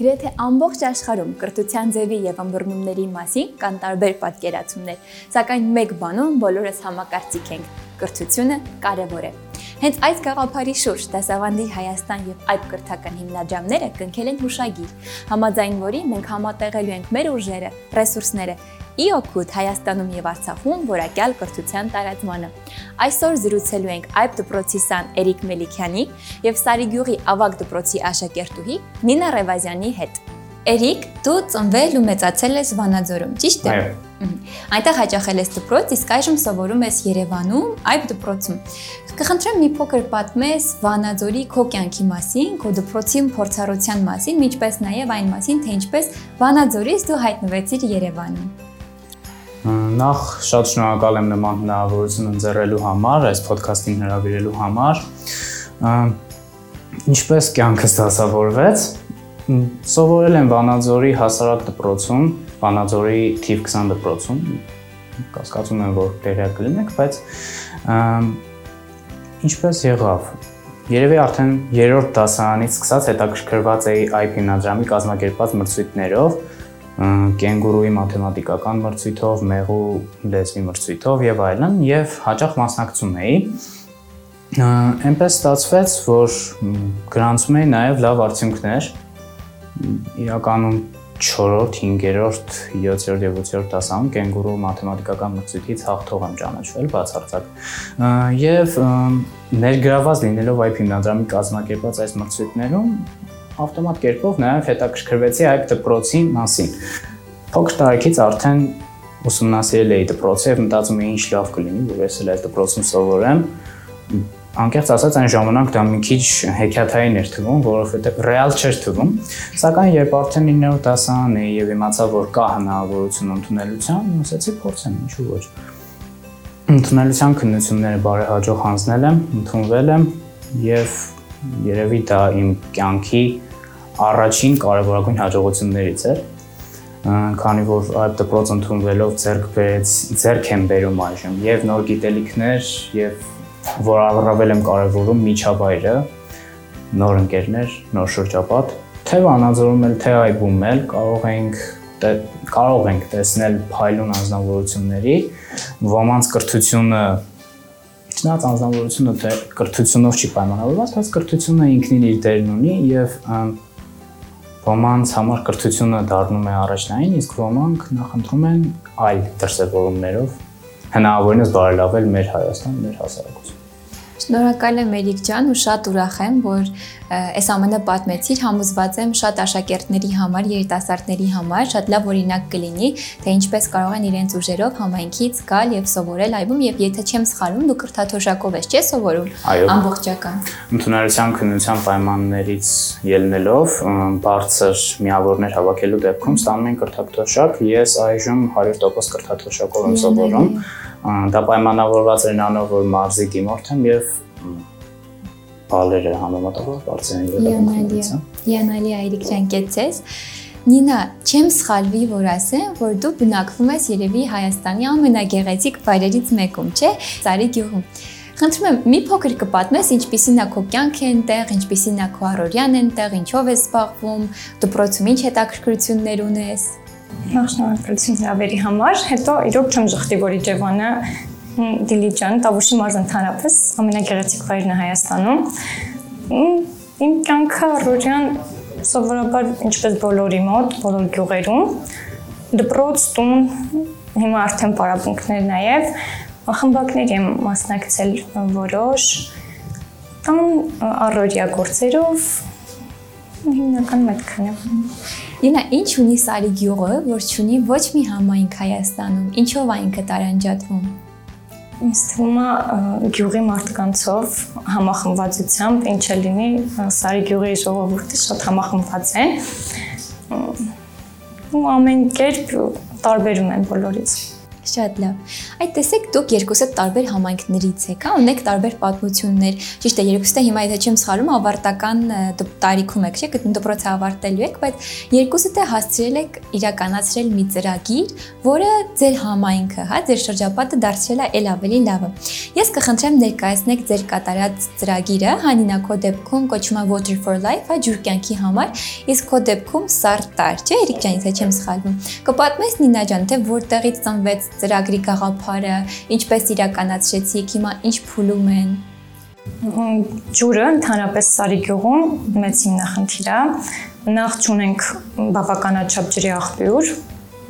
Գրեթե ամբողջ աշխարհում կրթության ձևի եւ ըմբռնումների մասին կան տարբեր պատկերացումներ, սակայն մեկ բանում բոլորս համակարծիք ենք. կրթությունը կարևոր է։ Հենց այս գաղափարի շուրջ Դասավանդի Հայաստան եւ այլ կրթական հիմնադրամները կնքել են հուշագիր, համաձայն որի մենք համատեղելու ենք մեր ուժերը, ռեսուրսները ի օգուտ Հայաստանում եւ Արցախում որակյալ կրթության տարածմանը։ Այսօր զրուցելու ենք այբ դպրոցի սան Էրիկ Մելիքյանի եւ Սարիգյուղի ավագ դպրոցի աշակերտուհի Նինա Ռևազյանի հետ։ Էրիկ, դու ծնվել ու մեծացել ես Վանաձորում, ճիշտ է։ Այո։ Այնտեղ հաճախել ես դպրոց, իսկ այժմ սովորում ես Երևանում, այբ դպրոցում։ Կխնդրեմ մի փոքր պատմես Վանաձորի քո կյանքի մասին, քո դպրոցի փորձառության մասին, ինչպես նաև այն մասին, թե ինչպես Վանաձորից դու հայտնվեցիր Երևանում։ Նախ շատ շնորհակալ եմ նման հնարավորություն ընձեռելու համար, այս ոդքասթին հրավիրելու համար։ Ինչպես կյանքս դասավորվեց, սովորել եմ Վանաձորի հասարակ դպրոցում, Վանաձորի թիվ 20 դպրոցում։ Կասկածում եմ, որ տեղյակ կլինեք, բայց ինչպես եղավ։ Երևի արդեն երրորդ դասարանից սկսած հետաքրքրված էի IP հիմնադրամի կազմակերպած մրցույթներով, կենգուրուի մաթեմատիկական մրցույթով, մեղու լեզվի մրցույթով եւ այլն եւ հաճախ մասնակցում էի։ Էնպես ստացվեց, որ գրանցում էի նաեւ լավ արդյունքներ։ Իրականում 4-րդ, 5-րդ, 7-րդ եւ 8-րդ դասանում կենգուրու մաթեմատիկական մրցույթից հաղթող եմ ճանաչվել բացարձակ։ Եվ ներգրաված լինելով IP հիմնադրամի կազմակերպած այս մրցույթներում ավտոմատ կերպով նաև հետաքրքրվեցի այդ դպրոցի մասին։ Փոքր տարիքից արդեն ուսումնասիրել էի դպրոցը եւ մտածում էի ինչ լավ կլինի, որ ես էլ այդ դպրոցում սովորեմ։ Անկեղծ ասած այն ժամանակ դա մի քիչ հեքիաթային էր թվում, որովհետեւ ռեալ չէր թվում։ Սակայն երբ արդեն 9-րդ դասարան էի եւ իմացա, որ կա հնարավորություն ընդունելության, ասացի փորձեմ, ինչու ոչ։ Ընդունելության քննությունները բարեհաջող հանձնել եմ, ընդունվել եմ եւ երևի դա իմ կյանքի առաջին կարևորագույն հաջողություններից էր քանի որ այդ դպրոց ընդունվելով ձեռք բերեց ձեռք եմ բերում այժմ եւ նոր գիտելիքներ եւ որ առավել եմ կարևորում միջավայրը նոր ընկերներ, նոր շրջապատ թե Վանաձորում էլ թե այբում էլ կարող ենք կարող ենք տեսնել փայլուն անznավորությունների ոմանց կրթությունը Չնայած անznավորությունը թե կրթությունով չի պայմանավորված, բայց կրթությունը ինքնին իր դերն ունի եւ ոմանց համար կրթությունը դառնում է առաջնային, իսկ ոմանք նախընտրում են այլ դրսևորումներով հնարավորինս բարելավել մեր Հայաստան, մեր հասարակություն։ Շնորհակալ եմ Էրիկ ջան ու շատ ուրախ եմ, որ այս ամենը պատմեցիր, համոզված եմ շատ աշակերտների համար, երիտասարդների համար շատ լավ օրինակ կլինի, թե ինչպես կարող են իրենց ուժերով համայնքից գալ եւ սովորել այբում եւ եթե չեմ սխալվում, դու կրթաթոշակով ես, չէ՞ սովորում։ Ամբողջական։ Ընդունարության քննության պայմաններից ելնելով բարձր միավորներ հավաքելու դեպքում ստանում են կրթաթոշակ։ Ես այժմ 100% կրթաթոշակով եմ սովորում։ Դա պայմանավորված է նրանով, որ մարզի դիմորդ եմ եւ բալերը համեմատաբար բարձր են ելակետից։ Յանալի Այրիկ ջան կեցես։ Նինա, չեմ սխալվի, որ ասեմ, որ դու բնակվում ես երևի Հայաստանի ամենագեղեցիկ վայրերից մեկում, չէ՞, Սարի գյուղում։ Խնդրում եմ, մի փոքր կպատմես, ինչպիսին է քո կյանքը այնտեղ, ինչպիսին է քո առօրյան այնտեղ, ինչով ես զբաղվում, դպրոցում ինչ հետաքրքրություններ ունես։ Նախ շնորհակալություն հրավերի համար։ Հետո իրոք չեմ զղջի, որ Իջևանը Դիլիջան, Տավուշի մարզ ընդհանրապես ամենագեղեցիկ վայրն է Հայաստանում։ Իմ կյանքը առօրյան սովորաբար ինչպես բոլորի մոտ, բոլոր գյուղերում դպրոց, տուն, հիմա արդեն պարապմունքներ նաև խմբակների եմ մասնակցել որոշ տան առօրյա գործերով հիմնական այդքան է։ Ինա ինչ ունի Սարի գյուղը, որ չունի ոչ մի համայնք Հայաստանում։ Ինչով այնքը տարանջատվում։ Ինձ թվում է գյուղի մարդկանցով համախմբվածությամբ ինչ է լինի Սարի գյուղի ժողովուրդը շատ համախմբված է։ Ու ամեն կերպ տարբերում են բոլորից։ Շատ լավ։ Այդ տեսեք դուք երկուսը տարբեր համայնքներից եք, հա, ունեք տարբեր պատմություններ։ Ճիշտ է, երկուսը հիմա եթե չեմ սխալվում, ավարտական տարիքում եք, չէ՞, դպրոցը ավարտելու եք, բայց երկուսը դե հասցրել եք իրականացրել մի ծրագիր, որը ձեր համայնքը, հա, ձեր շրջապատը դարձրել է ել ավելի լավը։ Ես կխնդրեմ ներկայացնեք ձեր կատարած ծրագիրը, հանինա քո դեպքում կոչվում է Water for Life, հա, ջուր կյանքի համար, իսկ քո դեպքում Սարտար, չէ՞, Էրիկ ջան, եթե չեմ սխալվում։ Կպատմես Նինա ջան, թե որտեղից ծնվեց ծրագրի գաղափարը, ինչպես իրականացրեցիք, հիմա ինչ փուլում են։ Ջուրը ընդհանրապես Սարիգյուղում մեծ հիմնախնդիր է։ Նախ ճունենք բավականաչափ ջրի աղբյուր։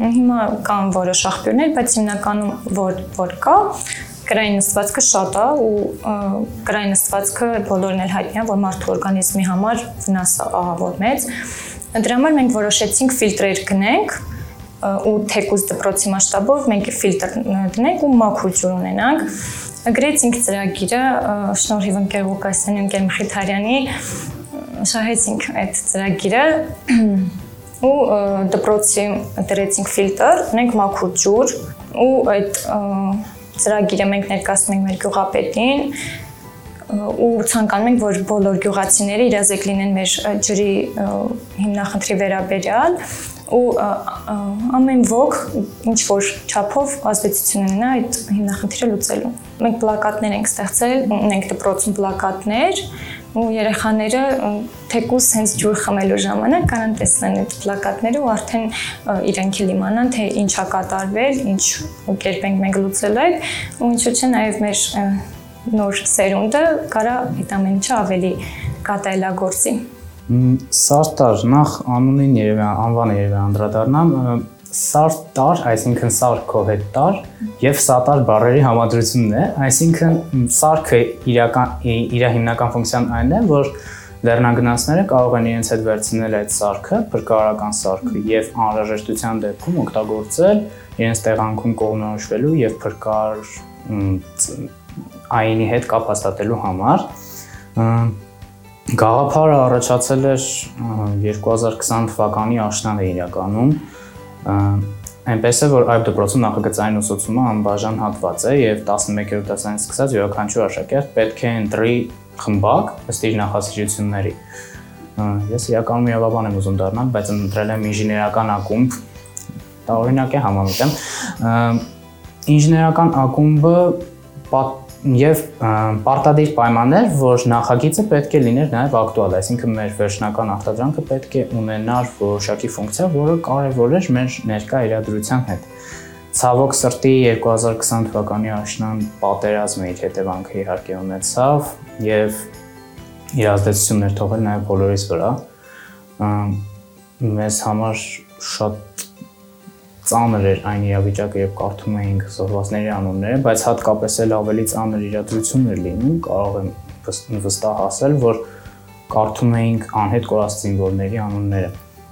Հիմա կան որոշ աղբյուրներ, բայց հիմնականում որ որ կա, կրային նստվածքը շատ է ու կրային նստվածքը բոլորն էլ հայտնի է, որ մարդու օրգանիզմի համար վնասը ահավոր մեծ։ Դրա համար մենք որոշեցինք ֆիլտրեր գնենք ու թեկուզ դպրոցի մասշտաբով մենք ֆիլտր դնենք ու մաքուր ջուր ունենանք։ Գրեցինք ծրագիրը շնորհիվ ընկեր Ղուկասյանի ընկեր Մխիթարյանի շահեցինք այդ ծրագիրը ու դպրոցի դրեցինք ֆիլտր, ունենք մաքուր ու այդ ծրագիրը մենք ներկայացնում ենք մեր գյուղապետին ու ցանկանում ենք որ բոլոր գյուղացիները իրազեկ լինեն մեր ջրի հիմնախնդրի վերաբերյալ ու ամեն ոք ինչ որ չափով ազդեցություն ունենա այդ հիմնախնդիրը լուծելու։ Մենք պլակատներ ենք ստեղծել, ունենք դպրոցում պլակատներ ու երեխաները թեկուս հենց ջուր խմելու ժամանակ կարան տեսնեն այդ պլակատները ու արդեն իրենք էլ իմանան թե ինչա կատարվել, ինչ կերպ ենք մենք լուծել այդ ու ինչու՞ չէ նաև մեր նոր սերունդը կարա այդ ամեն ինչը ավելի կատարելագործի։ Սարտար նախ անունին երևի անվանը երևի անդրադառնամ սարտար, այսինքն սարքով հետ տար եւ սատար բառերի համադրությունն է, այսինքն սարքը իրական իր հիմնական ֆունկցիան այն է, որ լեռնագնացները կարող են իրենց հետ վերցնել այդ սարքը, փրկարարական սարքը եւ անհրաժեշտության դեպքում օգտագործել իրենց տեղանքում կողմնորոշվելու եւ փրկար այնի հետ կապ հաստատելու համար Գաղափարը առաջացել էր 2020 թվականի աշնանը իրականում։ Այնպես է, որ այբ դպրոցում նախագծային ուսուցումը անբաժան հատված է եւ 11-րդ դասանից սկսած յուրաքանչյուր աշակերտ պետք է ընտրի խմբակ ըստ իր նախասիրությունների։ Ես իրականում միավաբան եմ ուզում դառնալ, բայց ընտրել եմ ինժեներական ակումբ։ Դա օրինակ է համամիտ եմ։ Ինժեներական ակումբը եւ պարտադիր պայմաններ, որ նախագիծը պետք է լիներ նաեւ ակտուալ, այսինքն մեր վերջնական արտադրանքը պետք է ունենար որոշակի ֆունկցիա, որը կարևոր էր մեր ներկա իրադրության հետ։ Ցավոք սրտի 2020 թվականի աշնան պատերազմը իր հետևանքը իհարկե ունեցավ եւ իր ազդեցություններ թողել նաեւ բոլորիս վրա։ Մեզ համար շատ ծանր էր այն իրավիճակը, երբ կարդում էինք զոհվածների անունները, բայց հատկապես էլ ավելի ծանր իրադրություն էր լինում, կարող եմ վստահ ասել, որ կարդում էինք անհետ կորած զինվորների անունները։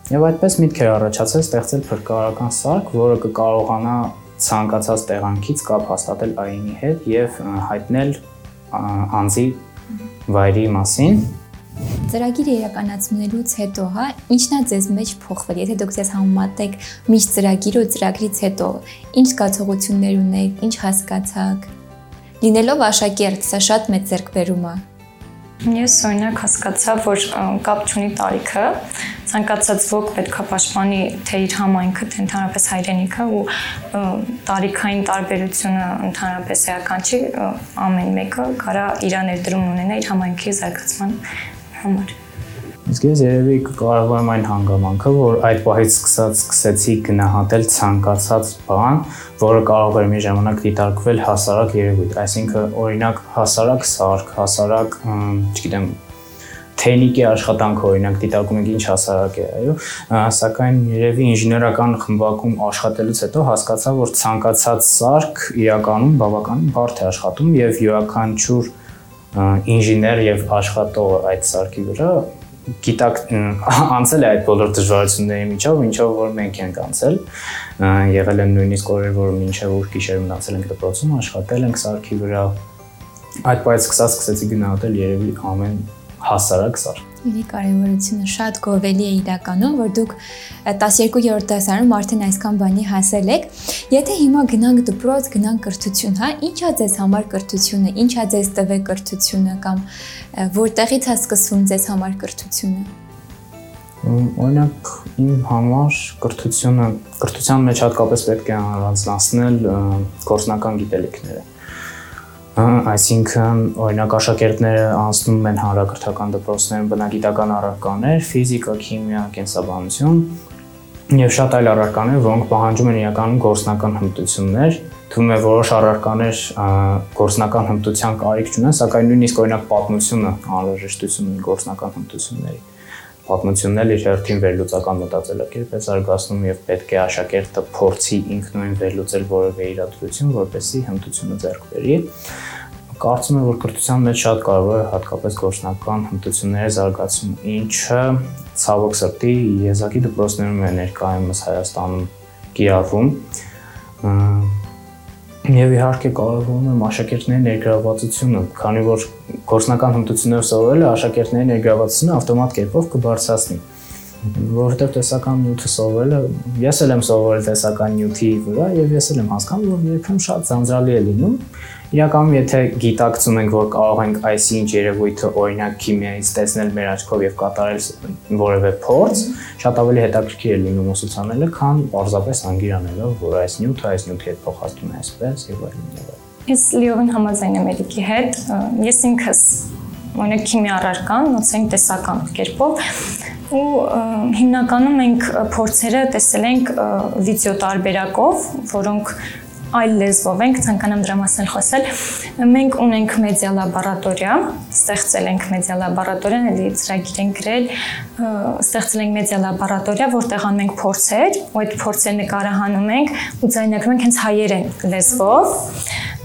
Եվ այդպես միտք էր առաջացել ստեղծել փրկարարական սարք, որը կկարողանա ցանկացած տեղանքից կապ հաստատել այնի հետ եւ հայտնել անձի վայրի մասին Ծրագիրը իրականացնելուց հետո, հա, ինչն է ձեզ մեջ փոխվել։ Եթե դուք ձեզ համեմատեք միշտ ծրագիրը ու ծրագրից հետո, ինչ զգացողություններ ունեք, ինչ հասկացաք։ Լինելով աշակերտ, սա շատ մեծ ձեռքբերում է։ Ես օրինակ հասկացա, որ կապ չունի տարիքը, ցանկացած ոք պետքա պաշտպանի թե իր համայնքը, թե ընդհանրապես հայրենիքը ու տարիքային տարբերությունը ընդհանրապես էական չի, ամեն մեկը կարա իր ներդրում ունենա իր համայնքի զարգացման համար։ Իսկ ես երևի կարողam այն հանգամանքը, որ այդ պահից սկսած սկսեցի գնահատել ցանկացած բան, որը կարող էր մի ժամանակ դիտարկվել հասարակ երևույթ, այսինքն օրինակ հասարակ սարք, հասարակ, չգիտեմ, թեյնիկի աշխատանքը օրինակ դիտարկում ենք ինչ հասարակ է, այո, սակայն երևի ինժեներական խմբակում աշխատելուց հետո հասկացա, որ ցանկացած սարք իրականում բավականին բարդ է աշխատում եւ յուրաքանչյուր ինժեներ եւ աշխատող այդ սարքի վրա գիտակ անցել է այդ բոլոր դժվարությունների միջով, ինչով որ մենք ենք անցել։ Եղել են նույնիսկ օրեր, որ մինչև ուր գիշեր մնացել ենք դպրոցում, աշխատել ենք սարքի վրա։ Այդ բայց սկսած սկսեցի գնահատել երևի ամեն հասարակ սարք։ Իրի կարևորությունը շատ գովելի է իրականում, որ դուք 12-րդ դասարանում արդեն այսքան բանի հասել եք։ Եթե հիմա գնանք դպրոց, գնանք կրթություն, հա, ի՞նչ է ձեզ համար կրթությունը, ի՞նչ է ձեզ տվել կրթությունը կամ որտեղից է սկսվում ձեզ համար կրթությունը։ Օրինակ իմ համար կրթությունը կրթության մեջ հատկապես պետք է առանձնացնել գործնական գիտելիքները այսինքն օրինակ աշակերտները անցնում են հանրակրթական դպրոցներում բնագիտական առարկաներ, ֆիզիկա, քիմիա, կենսաբանություն եւ շատ այլ առարկաներ, որոնք պահանջում են իրականում գործնական հմտություններ, թվում է որոշ առարկաներ գործնական հմտության կարիք չունեն, սակայն նույնիսկ օրինակ պատմությունը անհրաժեշտություն ունի գործնական հմտությունների պատմությունն էլ իր հերթին վերլուծական մտածելակերպ է զարգացնում եւ պետք է աշակերտը փորձի ինքնուրույն վերլուծել որևէ իրադրություն, որպեսզի հմտությունը ձեռք բերի կարծում եմ, որ կրթության մեջ շատ կարևոր է հատկապես գործնական հմտությունների զարգացումը, ինչը ցավոք սրտի եզակի դպրոցներում է ներկայումս Հայաստանում կիրառվում։ Եվ իհարկե կարևորում եմ աշակերտների ներգրավվածությունը, քանի որ գործնական հմտություններ սովորելը աշակերտների ներգրավվածությունը ավտոմատ կերպով կբարձրացնի որովհետև տեսական նյութը սովորելը ես էլ եմ սովորել տեսական նյութի վրա եւ ես էլ եմ հասկանում որ երբեմն շատ ձանձրալի է լինում իրականում եթե գիտակցում ենք որ կարող ենք այսինչ երևույթը օրինակ քիմիայից տեսնել մեր աչքով եւ կատարել որևէ փորձ շատ ավելի հետաքրքիր է լինում ուսուցանելը քան պարզապես անգիրանելով որ այս նյութը այս նյութի հետ փոխադրում է այսպես եւ այլն եւ այլն Ես լիովին համաձայն եմ Էրիկի հետ։ Ես ինքս օրինակ քիմիա առարկան, ոնց տեսական կերպով ու հիմնականում մենք փորձերը տեսել ենք վիդեո տարբերակով, որոնք այլ լեզվով ենք, ցանկանամ դրա մասին խոսել։ Մենք ունենք մեդիա լաբորատորիա, ստեղծել ենք մեդիա լաբորատորիան, էլի ծրագիր ենք գրել, ստեղծել ենք մեդիա լաբորատորիա, որտեղ անում ենք փորձեր, ու այդ փորձերը նկարահանում ենք ու ձայնագրում ենք հենց հայերեն լեզվով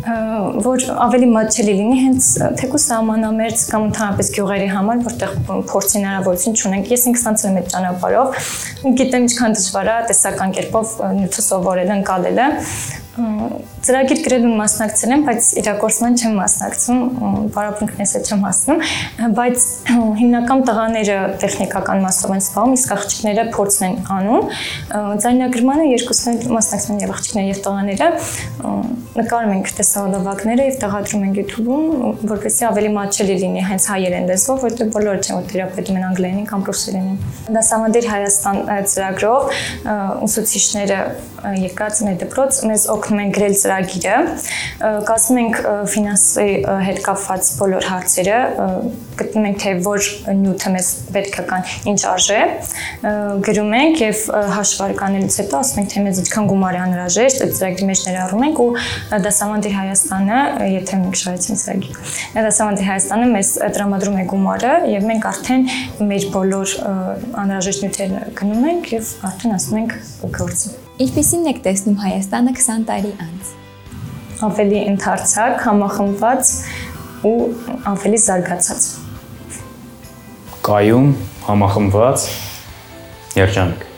որ ավելի մատչելի լինի հենց թեկուս սահմանամերձ կամ ընդհանրապես գյուղերի համար, որտեղ փորձի հնարավորություն չունենք։ Ես ինքս անցել եմ այդ ճանապարհով, գիտեմ ինչքան դժվար է տեսական կերպով նյութը սովորելը, ընկալելը, ծրագիր գրելուն մասնակցել եմ, բայց իրակորձման չեմ մասնակցում, բարապունքներս էլ չեմ հասնում, բայց հիմնական տղաները տեխնիկական մասով են զբաղվում, իսկ աղջիկները փորձն են անում։ Ձայնագրմանը երկուսն էլ մասնակցում են եւ աղջիկները եւ տղաները նկարում ենք տեսահոլովակները եւ տեղադրում ենք YouTube-ում, որպեսզի ավելի մատչելի լինի հենց հայերեն լեզվով, որտեղ բոլորը չեն որ թերապետում են անգլերենին կամ ռուսերենին։ Դասավանդիր Հայաստան ծրագրով ուսուցիչները եկած մեր դպրոց մեզ օգնում են գրել ծրագիրը, կազմում ենք ֆինանսի հետ կապված բոլոր հարցերը, գտնում ենք թե որ նյութը մեզ պետք է կան, ինչ արժե, գրում ենք եւ հաշվարկանելուց հետո ասում ենք թե մեզ ինչքան գումար է անհրաժեշտ, այդ ծրագրի մեջ ներառում ենք ու դասավանդի Հայաստանը, եթե մենք շարեցին ծրագիր, դասավանդի Հայաստանը մեզ տրամադրում է գումարը եւ մենք արդեն մեր բոլոր անհրաժեշտ նյութերը գնում ենք եւ արդեն ասում ենք գործի։ Ինչպեսին եք տեսնում Հայաստանը 20 տարի անց։ Ավելի ընդարձակ, համախմբված ու ավելի զարգացած։ Կայուն, համախմբված, երջանիկ։